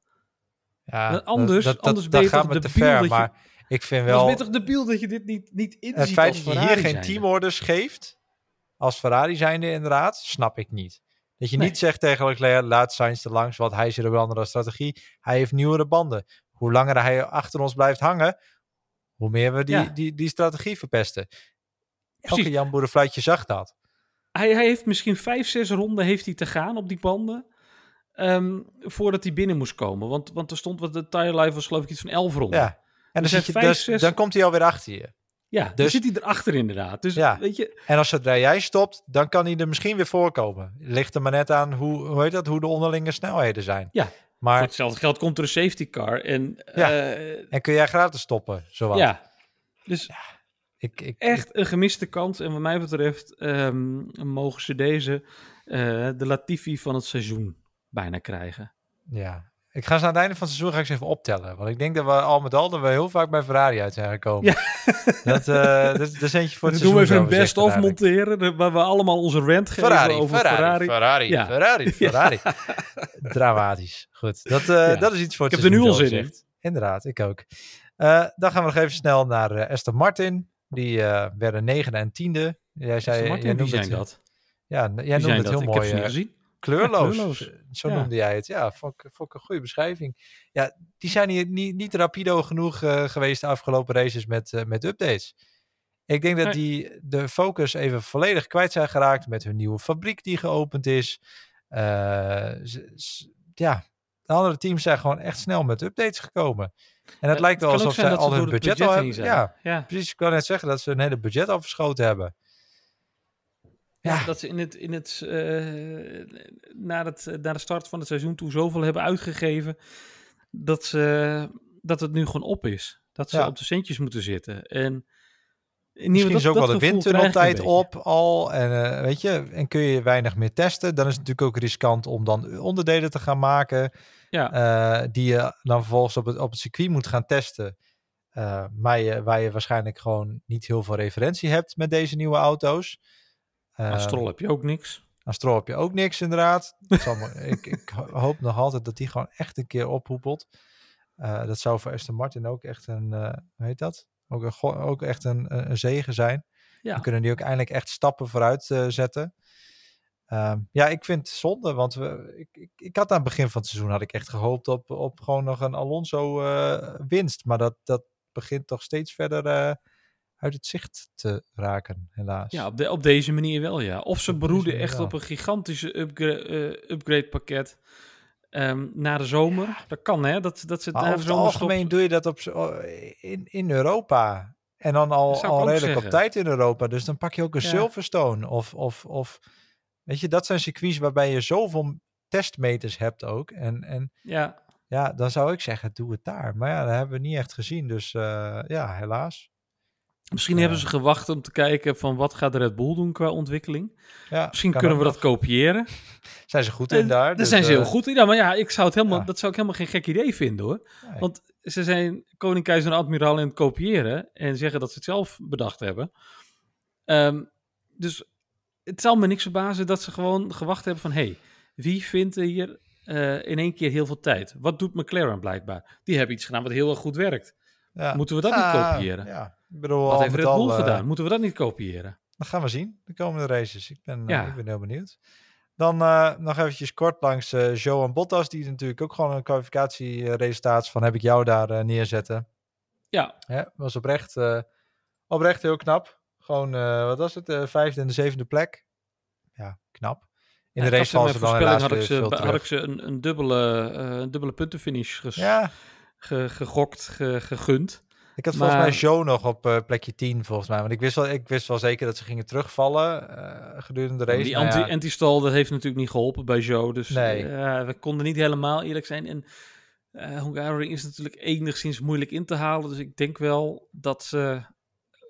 Speaker 1: Ja,
Speaker 2: Want anders-
Speaker 1: dat, dat,
Speaker 2: anders
Speaker 1: dat, gaat te ver.
Speaker 2: je-
Speaker 1: Maar ik vind
Speaker 2: Wel, ben je toch debiel dat je dit niet, niet inziet
Speaker 1: het feit
Speaker 2: als
Speaker 1: dat je hier geen teamorders geeft, als Ferrari zijnde inderdaad, snap ik niet. Dat je
Speaker 2: Nee.
Speaker 1: niet zegt tegen Leclerc, laat Sainz er langs, want hij zit op een andere strategie. Hij heeft nieuwere banden. Hoe langer hij achter ons blijft hangen, hoe meer we die,
Speaker 2: Ja.
Speaker 1: die, die strategie verpesten. Elke
Speaker 2: Precies.
Speaker 1: Jan Boerenfluitje zag dat.
Speaker 2: Hij, hij heeft misschien vijf, zes ronden heeft hij te gaan op die banden. Ehm, voordat hij binnen moest komen. Want, want er stond wat de tire life was geloof ik iets van elf ronden.
Speaker 1: Ja. En dan,
Speaker 2: zijn
Speaker 1: zit je,
Speaker 2: vijf,
Speaker 1: dus,
Speaker 2: zes-
Speaker 1: dan komt hij alweer achter je.
Speaker 2: Ja, dus
Speaker 1: Dus-
Speaker 2: zit hij erachter inderdaad. Dus
Speaker 1: Ja.
Speaker 2: weet je,
Speaker 1: En als zodra jij stopt, dan kan hij er misschien weer voorkomen. Ligt er maar net aan hoe, hoe, heet dat, hoe de onderlinge snelheden zijn.
Speaker 2: Ja. voor
Speaker 1: Maar,
Speaker 2: hetzelfde geld komt er een safety car. En
Speaker 1: Ja.
Speaker 2: eh,
Speaker 1: en kun jij gratis stoppen, zowat.
Speaker 2: ja. Dus
Speaker 1: Ik, ik,
Speaker 2: echt een gemiste kans. En wat mij betreft ehm, mogen ze deze eh, de Latifi van het seizoen bijna krijgen.
Speaker 1: Ja. Ik ga ze aan het einde van het seizoen ga ik ze even optellen. Want ik denk dat we al met al dat we heel vaak bij Ferrari uit zijn gekomen.
Speaker 2: Ja.
Speaker 1: Dat, eh dat, is eentje voor het
Speaker 2: doen we even een best-of
Speaker 1: uiteindelijk.
Speaker 2: monteren, waar we allemaal onze rant geven
Speaker 1: Ferrari,
Speaker 2: over
Speaker 1: Ferrari,
Speaker 2: Ferrari.
Speaker 1: Ferrari,
Speaker 2: Ja.
Speaker 1: Ferrari, Ferrari. Dramatisch. Goed, dat, eh, dat is iets voor
Speaker 2: Ik
Speaker 1: het
Speaker 2: heb er nu al zin in.
Speaker 1: Inderdaad, ik ook. Eh, dan gaan we nog even snel naar Aston Martin. Die werden negende en tiende. Jij zei, jij
Speaker 2: Martin, wie
Speaker 1: noemde het,
Speaker 2: dat?
Speaker 1: Ja, jij noemde het
Speaker 2: dat?
Speaker 1: heel
Speaker 2: Ik
Speaker 1: mooi.
Speaker 2: heb ze niet gezien.
Speaker 1: Kleurloos.
Speaker 2: kleurloos.
Speaker 1: Zo noemde jij het. Ja, vond ik, vond ik een goede beschrijving. Ja, die zijn hier niet, niet rapido genoeg eh, geweest de afgelopen races met, eh, met updates. Ik denk dat die de focus even volledig kwijt zijn geraakt met hun nieuwe fabriek die geopend is. Eh, ja, de andere teams zijn gewoon echt snel met updates gekomen. En het
Speaker 2: Ja,
Speaker 1: lijkt wel alsof zij al hun budget, al
Speaker 2: heen
Speaker 1: hebben. Ja,
Speaker 2: ja.
Speaker 1: precies. Ik kan net zeggen dat ze hun hele budget al verschoten hebben.
Speaker 2: Ja, dat ze in het, in het, eh, naar, het, naar de start van het seizoen toe zoveel hebben uitgegeven dat, ze, dat het nu gewoon op is. Dat ze
Speaker 1: Ja.
Speaker 2: op de centjes moeten zitten. En
Speaker 1: Misschien is ook wel de windtunneltijd
Speaker 2: op.
Speaker 1: op al. En eh, weet je, en kun je weinig meer testen. Dan is het natuurlijk ook riskant om dan onderdelen te gaan maken.
Speaker 2: Ja.
Speaker 1: eh, die je dan vervolgens op het, op het circuit moet gaan testen. eh, maar je, waar je waarschijnlijk gewoon niet heel veel referentie hebt met deze nieuwe auto's.
Speaker 2: Aan
Speaker 1: Eh,
Speaker 2: Stroll heb je ook niks.
Speaker 1: aan Stroll heb je ook niks inderdaad. Ik, ik ho- hoop nog altijd dat die gewoon echt een keer ophoepelt. Eh, dat zou voor Aston Martin ook echt een, eh hoe heet dat? Ook, een, ook echt een, een, zegen zijn.
Speaker 2: Ja.
Speaker 1: Dan kunnen die ook eindelijk echt stappen vooruit eh, zetten. Ehm, ja, ik vind het zonde, want we, ik, ik, ik had aan het begin van het seizoen had ik echt gehoopt op, op gewoon nog een Alonso eh, winst. Maar dat, dat begint toch steeds verder uit het zicht te raken, helaas.
Speaker 2: Ja, op, de, op deze manier wel, ja. Of ze
Speaker 1: Op manier
Speaker 2: echt
Speaker 1: wel.
Speaker 2: op een gigantische upgra- eh, upgrade pakket ehm, na de zomer. Dat kan, hè? Dat, dat ze
Speaker 1: Maar
Speaker 2: na de
Speaker 1: over het algemeen
Speaker 2: stopt.
Speaker 1: doe je dat op, zo- in, in Europa. En dan al, al redelijk op tijd in Europa. Dus dan pak je ook een
Speaker 2: Ja.
Speaker 1: Silverstone. Of, of, of weet je, dat zijn circuits waarbij je zoveel testmeters hebt ook. En, en
Speaker 2: Ja,
Speaker 1: ja, dan zou ik zeggen, doe het daar. Maar ja, dat hebben we niet echt gezien. Dus eh, ja, helaas.
Speaker 2: Misschien
Speaker 1: Ja.
Speaker 2: hebben ze gewacht om te kijken van wat gaat de Red Bull doen qua ontwikkeling.
Speaker 1: Ja,
Speaker 2: Misschien kunnen we dat kopiëren.
Speaker 1: Zijn ze goed in
Speaker 2: Eh,
Speaker 1: daar.
Speaker 2: Daar
Speaker 1: dus,
Speaker 2: zijn ze
Speaker 1: eh,
Speaker 2: heel goed in. Ja, maar ja, ik zou het helemaal,
Speaker 1: ja.
Speaker 2: dat zou ik helemaal geen gek idee vinden hoor.
Speaker 1: nee.
Speaker 2: Want ze zijn koning, keizer en admiraal in het kopiëren en zeggen dat ze het zelf bedacht hebben. Ehm, dus het zal me niks verbazen dat ze gewoon gewacht hebben van... hey, wie vindt hier eh, in één keer heel veel tijd? Wat doet McLaren blijkbaar? Die hebben iets gedaan wat heel erg goed werkt.
Speaker 1: ja.
Speaker 2: Moeten we dat niet
Speaker 1: Ja,
Speaker 2: kopiëren?
Speaker 1: Ja, bedoel,
Speaker 2: Wat heeft Red Bull
Speaker 1: eh,
Speaker 2: gedaan? Moeten we dat niet kopiëren?
Speaker 1: Dat gaan we zien, de komende races. Ik ben, eh,
Speaker 2: Ja.
Speaker 1: ik ben heel benieuwd. Dan eh, nog eventjes kort langs eh Johan Bottas, die natuurlijk ook gewoon een kwalificatieresultaat van heb ik jou daar neerzetten.
Speaker 2: Ja,
Speaker 1: Hè, was oprecht, oprecht heel knap. Gewoon, wat was het, de vijfde en de zevende plek. Ja, knap. In
Speaker 2: Ja,
Speaker 1: de race dan helaas
Speaker 2: had ik ze,
Speaker 1: veel
Speaker 2: had ik ze een, een, dubbele, een dubbele puntenfinish ges-
Speaker 1: Ja,
Speaker 2: ge- gegokt, ge- gegund.
Speaker 1: Ik had volgens mij Joe nog op eh, plekje 10 volgens mij. Want ik wist wel, ik wist wel zeker dat ze gingen terugvallen eh, gedurende de race.
Speaker 2: Die
Speaker 1: Nou
Speaker 2: anti,
Speaker 1: ja,
Speaker 2: anti-stal, dat heeft natuurlijk niet geholpen bij Joe. Dus
Speaker 1: Nee.
Speaker 2: eh, we konden niet helemaal eerlijk zijn. En Hungaroring is natuurlijk enigszins moeilijk in te halen. Dus ik denk wel dat ze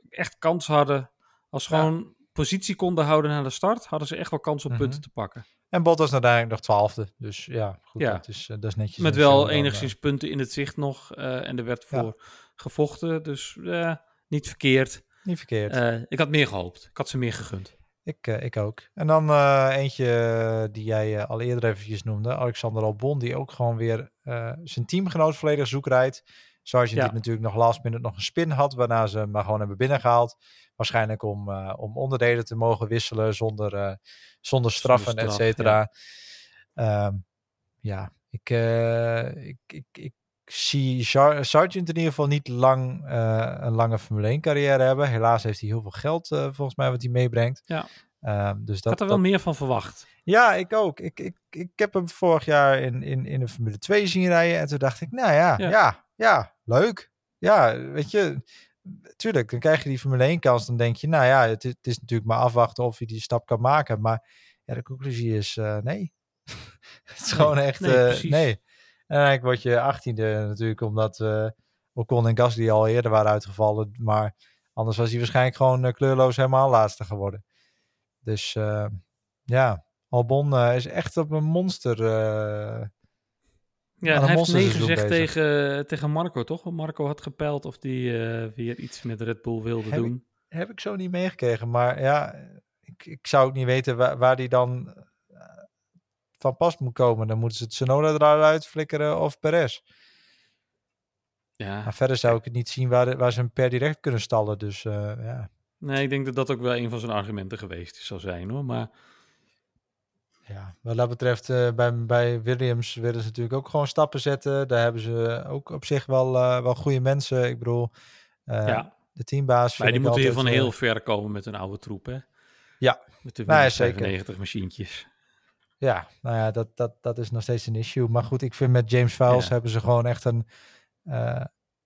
Speaker 2: echt kans hadden. Als ze
Speaker 1: Ja.
Speaker 2: gewoon positie konden houden naar de start, hadden ze echt wel kans op
Speaker 1: Mhm.
Speaker 2: punten te pakken.
Speaker 1: En Bottas uiteindelijk nog twaalfde. Dus ja, goed,
Speaker 2: Ja.
Speaker 1: Dat, is, eh, dat is netjes.
Speaker 2: Met wel
Speaker 1: dan, eh.
Speaker 2: enigszins punten in het zicht nog. eh, en er werd
Speaker 1: Ja.
Speaker 2: voor gevochten. Dus niet verkeerd.
Speaker 1: Niet verkeerd.
Speaker 2: Ik had meer gehoopt. Ik had ze meer gegund.
Speaker 1: Ik, ik ook. En dan eentje die jij al eerder eventjes noemde. Alexander Albon, die ook gewoon weer zijn teamgenoot volledig zoek rijdt. Sargent
Speaker 2: Ja.
Speaker 1: die natuurlijk nog last minute nog een spin had, waarna ze hem maar gewoon hebben binnengehaald. Waarschijnlijk om, eh, om onderdelen te mogen wisselen zonder, eh, zonder straffen,
Speaker 2: straf,
Speaker 1: et cetera. Ehm, ja, ik, eh, ik, ik, ik zie Sar- Sargent in ieder geval niet lang een lange Formule 1 carrière hebben. Helaas heeft hij heel veel geld volgens mij wat hij meebrengt.
Speaker 2: Ja.
Speaker 1: Ehm, dus
Speaker 2: Ik
Speaker 1: dat,
Speaker 2: had er wel
Speaker 1: dat-
Speaker 2: meer van verwacht.
Speaker 1: ja, ik ook. Ik, ik, ik heb hem vorig jaar in, in, in de Formule 2 zien rijden. En toen dacht ik, nou ja,
Speaker 2: Ja.
Speaker 1: ja, ja, leuk. Ja, weet je, tuurlijk, dan krijg je die Formule 1 kans. Dan denk je, nou ja, het, is- het is natuurlijk maar afwachten of hij die stap kan maken. Maar ja, de conclusie is eh, nee. het is
Speaker 2: Nee,
Speaker 1: gewoon echt
Speaker 2: nee,
Speaker 1: eh, nee. En eigenlijk word je achttiende natuurlijk, omdat eh Ocon en Gasly al eerder waren uitgevallen. Maar anders was hij waarschijnlijk gewoon kleurloos helemaal laatste geworden. Dus ja, Albon is echt op een monster.
Speaker 2: Ja, hij heeft nee gezegd tegen, tegen Marco, toch? Want Marco had gepeild of die eh, weer iets met Red Bull wilde
Speaker 1: Heb ik-
Speaker 2: doen.
Speaker 1: heb ik zo niet meegekregen. Maar ja, ik, ik zou ook niet weten waar, waar die dan. eh, van pas moet komen. Dan moeten ze het Sonoda eruit flikkeren of Perez.
Speaker 2: Ja.
Speaker 1: Maar verder zou ik het niet zien waar, waar ze hem per direct kunnen stallen. Dus eh, ja.
Speaker 2: Nee, ik denk dat dat ook wel een van zijn argumenten geweest zou zijn hoor. Maar
Speaker 1: ja, wat dat betreft, eh, bij, bij Williams willen ze natuurlijk ook gewoon stappen zetten. Daar hebben ze ook op zich wel, eh, wel goede mensen. Ik bedoel, eh,
Speaker 2: ja,
Speaker 1: de teambaas.
Speaker 2: maar die moeten hier van heel ver komen met een oude troep hè.
Speaker 1: Ja.
Speaker 2: Met de
Speaker 1: Nou ja,
Speaker 2: Windows
Speaker 1: zeker.
Speaker 2: 95 machientjes.
Speaker 1: Ja, nou ja, dat, dat, dat is nog steeds een issue. Maar goed, ik vind met James Files
Speaker 2: Ja.
Speaker 1: hebben ze gewoon echt een,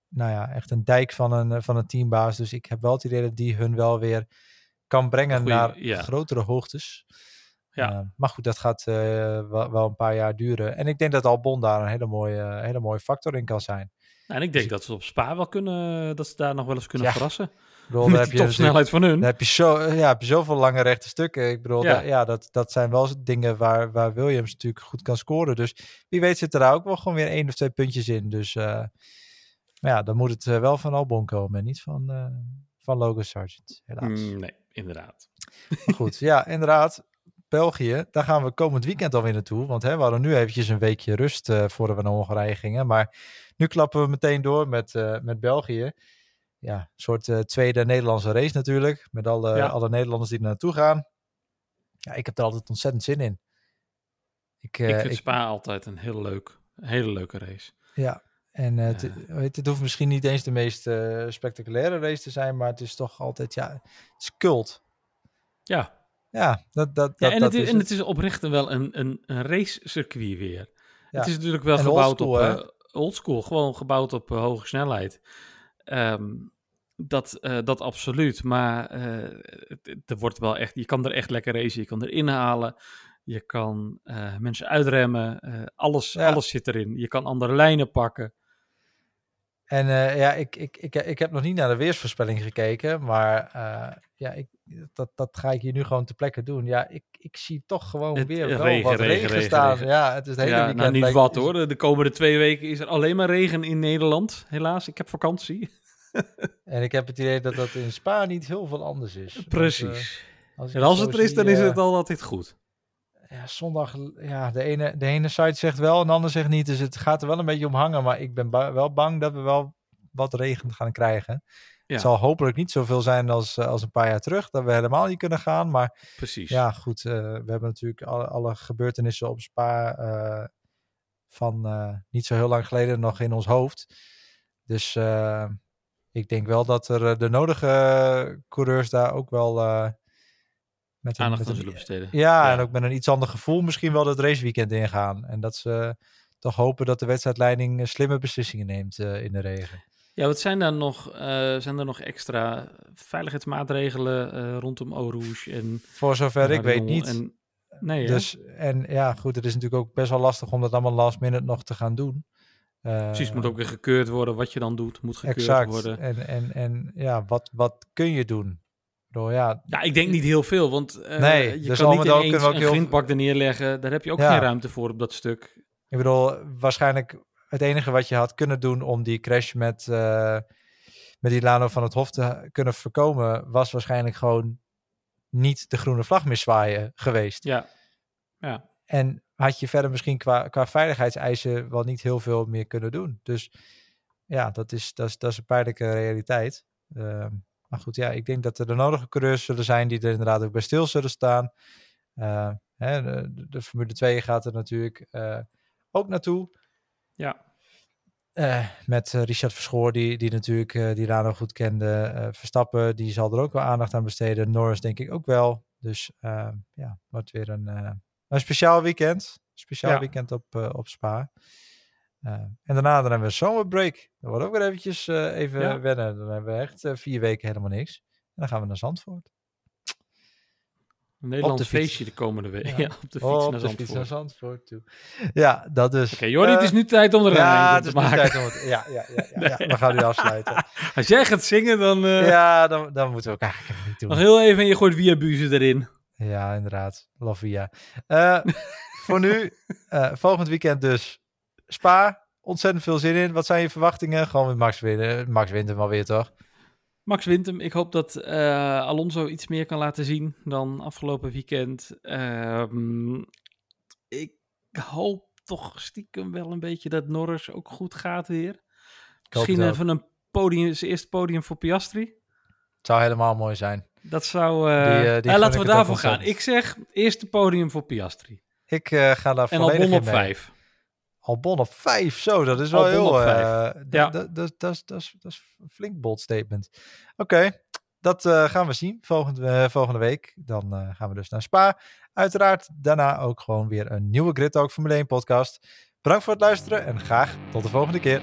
Speaker 1: nou ja, echt een dijk van een, van een teambaas. Dus ik heb wel het idee dat die hun wel weer kan brengen
Speaker 2: goeie-
Speaker 1: naar
Speaker 2: ja.
Speaker 1: grotere hoogtes.
Speaker 2: Ja.
Speaker 1: Eh, maar goed, dat gaat eh, wel, wel een paar jaar duren. En ik denk dat Albon daar een hele mooie, hele mooie factor in kan zijn.
Speaker 2: Nou, en ik denk dat ze op Spa wel kunnen, dat ze daar nog wel eens kunnen
Speaker 1: Ja.
Speaker 2: verrassen.
Speaker 1: Bedoel,
Speaker 2: Met
Speaker 1: heb je natuurlijk-
Speaker 2: topsnelheid van hun.
Speaker 1: Dan heb je, zo, ja, heb je zoveel lange rechte stukken. Ik bedoel,
Speaker 2: Ja.
Speaker 1: dat, dat zijn wel dingen waar, waar Williams natuurlijk goed kan scoren. Dus wie weet zit er daar ook wel gewoon weer één of twee puntjes in. Dus eh, maar ja, dan moet het eh, wel van Albon komen en niet van, eh, van Logan Sargent, helaas.
Speaker 2: Mm, nee, inderdaad.
Speaker 1: Maar goed, ja, inderdaad. België, daar gaan we komend weekend alweer naartoe. Want hè, we hadden nu eventjes een weekje rust eh, voordat we naar Hongarije gingen. Maar nu klappen we meteen door met, eh, met België. Ja, een soort eh, tweede Nederlandse race natuurlijk. Met alle,
Speaker 2: Ja.
Speaker 1: alle Nederlanders die er naartoe gaan. Ja, ik heb er altijd ontzettend zin in. Ik,
Speaker 2: ik vind
Speaker 1: ik-
Speaker 2: Spa altijd een heel leuk, hele leuke race.
Speaker 1: ja, en het, weet, het hoeft misschien niet eens de meest spectaculaire race te zijn. Maar het is toch altijd, ja, het is cult.
Speaker 2: Ja,
Speaker 1: Ja, dat, dat,
Speaker 2: ja en,
Speaker 1: dat
Speaker 2: het is,
Speaker 1: is
Speaker 2: en
Speaker 1: het.
Speaker 2: het is oprecht wel een, een, een racecircuit weer.
Speaker 1: Ja.
Speaker 2: Het is natuurlijk wel
Speaker 1: En
Speaker 2: gebouwd
Speaker 1: oldschool,
Speaker 2: op eh, oldschool, gewoon gebouwd op eh, hoge snelheid. Ehm, dat, eh, dat absoluut, maar het, er wordt wel echt, je kan er echt lekker racen, je kan er inhalen, je kan mensen uitremmen, alles,
Speaker 1: Ja.
Speaker 2: alles zit erin. Je kan andere lijnen pakken.
Speaker 1: En eh, ja, ik, ik, ik, ik heb nog niet naar de weersvoorspelling gekeken, maar eh, ja, ik, dat, dat ga ik hier nu gewoon ter plekke doen. Ja, ik, ik zie toch gewoon
Speaker 2: Het-
Speaker 1: weer wel
Speaker 2: regen,
Speaker 1: wat regen,
Speaker 2: regen, regen,
Speaker 1: staan.
Speaker 2: regen.
Speaker 1: Ja, het is het hele
Speaker 2: Ja,
Speaker 1: weekend.
Speaker 2: nou niet wat hoor, de, de komende twee weken is er alleen maar regen in Nederland, helaas. Ik heb vakantie.
Speaker 1: En ik heb het idee dat dat in Spa niet heel veel anders is. Want,
Speaker 2: Precies.
Speaker 1: eh, als
Speaker 2: en als het er is, dan is het al altijd goed.
Speaker 1: Ja, zondag, ja, de ene, de ene site zegt wel en de andere zegt niet. Dus het gaat er wel een beetje om hangen. Maar ik ben ba- wel bang dat we wel wat regen gaan krijgen.
Speaker 2: Ja.
Speaker 1: Het zal hopelijk niet zoveel zijn als, eh, als een paar jaar terug. Dat we helemaal niet kunnen gaan. Maar
Speaker 2: Precies.
Speaker 1: Ja, goed. eh, we hebben natuurlijk alle, alle gebeurtenissen op Spa eh, van niet zo heel lang geleden nog in ons hoofd. Dus ik denk wel dat er de nodige coureurs daar ook wel met een,
Speaker 2: Aandacht
Speaker 1: met
Speaker 2: aan
Speaker 1: een-
Speaker 2: zullen besteden.
Speaker 1: ja,
Speaker 2: Ja.
Speaker 1: en ook met een iets ander gevoel misschien wel het raceweekend ingaan. En dat ze toch hopen dat de wedstrijdleiding eh, slimme beslissingen neemt eh, in de regen.
Speaker 2: Ja, wat zijn daar nog, eh, zijn er nog extra veiligheidsmaatregelen rondom Eau Rouge en
Speaker 1: Voor zover ik weet niet.
Speaker 2: En, nee, hè?
Speaker 1: Dus, en ja, goed, het is natuurlijk ook best wel lastig om dat allemaal last minute nog te gaan doen.
Speaker 2: Precies, het moet ook weer gekeurd worden. Wat je dan doet, moet gekeurd
Speaker 1: exact.
Speaker 2: worden.
Speaker 1: En, en, en ja, wat, wat kun je doen? Bedoel, ja,
Speaker 2: Ja, ik denk niet heel veel, want eh,
Speaker 1: Nee,
Speaker 2: je
Speaker 1: dus
Speaker 2: kan niet ineens
Speaker 1: ook
Speaker 2: een
Speaker 1: heel-
Speaker 2: grindbak er neerleggen. Daar heb je ook
Speaker 1: Ja.
Speaker 2: geen ruimte voor op dat stuk.
Speaker 1: ik bedoel, waarschijnlijk het enige wat je had kunnen doen om die crash met, eh met Ilano van het Hof te kunnen voorkomen, was waarschijnlijk gewoon niet de groene vlag meer zwaaien geweest.
Speaker 2: Ja, ja.
Speaker 1: En had je verder misschien qua, qua veiligheidseisen wel niet heel veel meer kunnen doen. Dus ja, dat is, dat is, dat is een pijnlijke realiteit. Ehm, maar goed, ja, ik denk dat er de nodige coureurs zullen zijn die er inderdaad ook bij stil zullen staan. Eh, hè, de, de Formule 2 gaat er natuurlijk eh, ook naartoe.
Speaker 2: ja.
Speaker 1: Eh, met Richard Verschoor, die, die natuurlijk die Rano goed kende. Verstappen, die zal er ook wel aandacht aan besteden. Norris denk ik ook wel. Dus ja, wordt weer een, een speciaal weekend. Speciaal
Speaker 2: Ja.
Speaker 1: weekend op, op Spa. Eh, en daarna dan hebben we een zomerbreak. Dat wordt ook weer eventjes eh, even
Speaker 2: Ja.
Speaker 1: wennen. Dan hebben we echt eh, vier weken helemaal niks. En dan gaan we naar Zandvoort.
Speaker 2: Een Nederlands feestje de komende week.
Speaker 1: Ja.
Speaker 2: Ja. op de fiets
Speaker 1: Oh, op
Speaker 2: naar
Speaker 1: de
Speaker 2: Zandvoort.
Speaker 1: fiets naar Zandvoort toe. Ja, dat dus.
Speaker 2: Oké, Jordi, het is nu tijd om de
Speaker 1: ja, het
Speaker 2: te
Speaker 1: is nu
Speaker 2: maken.
Speaker 1: tijd om het... Ja, ja, ja, ja, ja, we gaan nu afsluiten.
Speaker 2: Als jij gaat zingen, dan
Speaker 1: Ja, dan, dan moeten we ook eigenlijk even niet doen.
Speaker 2: nog heel even en je gooit via buzen erin.
Speaker 1: Ja, inderdaad. Lavia. Eh voor nu, volgend weekend dus Spa. Ontzettend veel zin in. Wat zijn je verwachtingen? Gewoon met Max winnen. Max wint hem alweer, toch?
Speaker 2: Max wint hem. Ik hoop dat eh, Alonso iets meer kan laten zien dan afgelopen weekend. Ehm, ik hoop toch stiekem wel een beetje dat Norris ook goed gaat weer. Misschien even een podium, zijn eerste podium voor Piastri.
Speaker 1: Het zou helemaal mooi zijn.
Speaker 2: Dat zou... eh,
Speaker 1: Die, eh, die
Speaker 2: eh,
Speaker 1: gun
Speaker 2: laten we daarvoor gaan.
Speaker 1: ontzettend.
Speaker 2: Ik zeg eerste podium voor Piastri.
Speaker 1: Ik eh, ga daar
Speaker 2: En
Speaker 1: volledig
Speaker 2: op
Speaker 1: in mee.
Speaker 2: vijf.
Speaker 1: Albon op vijf, zo, dat is wel
Speaker 2: Albon
Speaker 1: heel... d-
Speaker 2: Ja.
Speaker 1: Dat is- dat is dat is een flink bold statement. Oké, dat eh, gaan we zien volgende, eh, volgende week. Dan gaan we dus naar Spa. Uiteraard daarna ook gewoon weer een nieuwe Grid Talk Formule 1 podcast. Bedankt voor het luisteren en graag tot de volgende keer.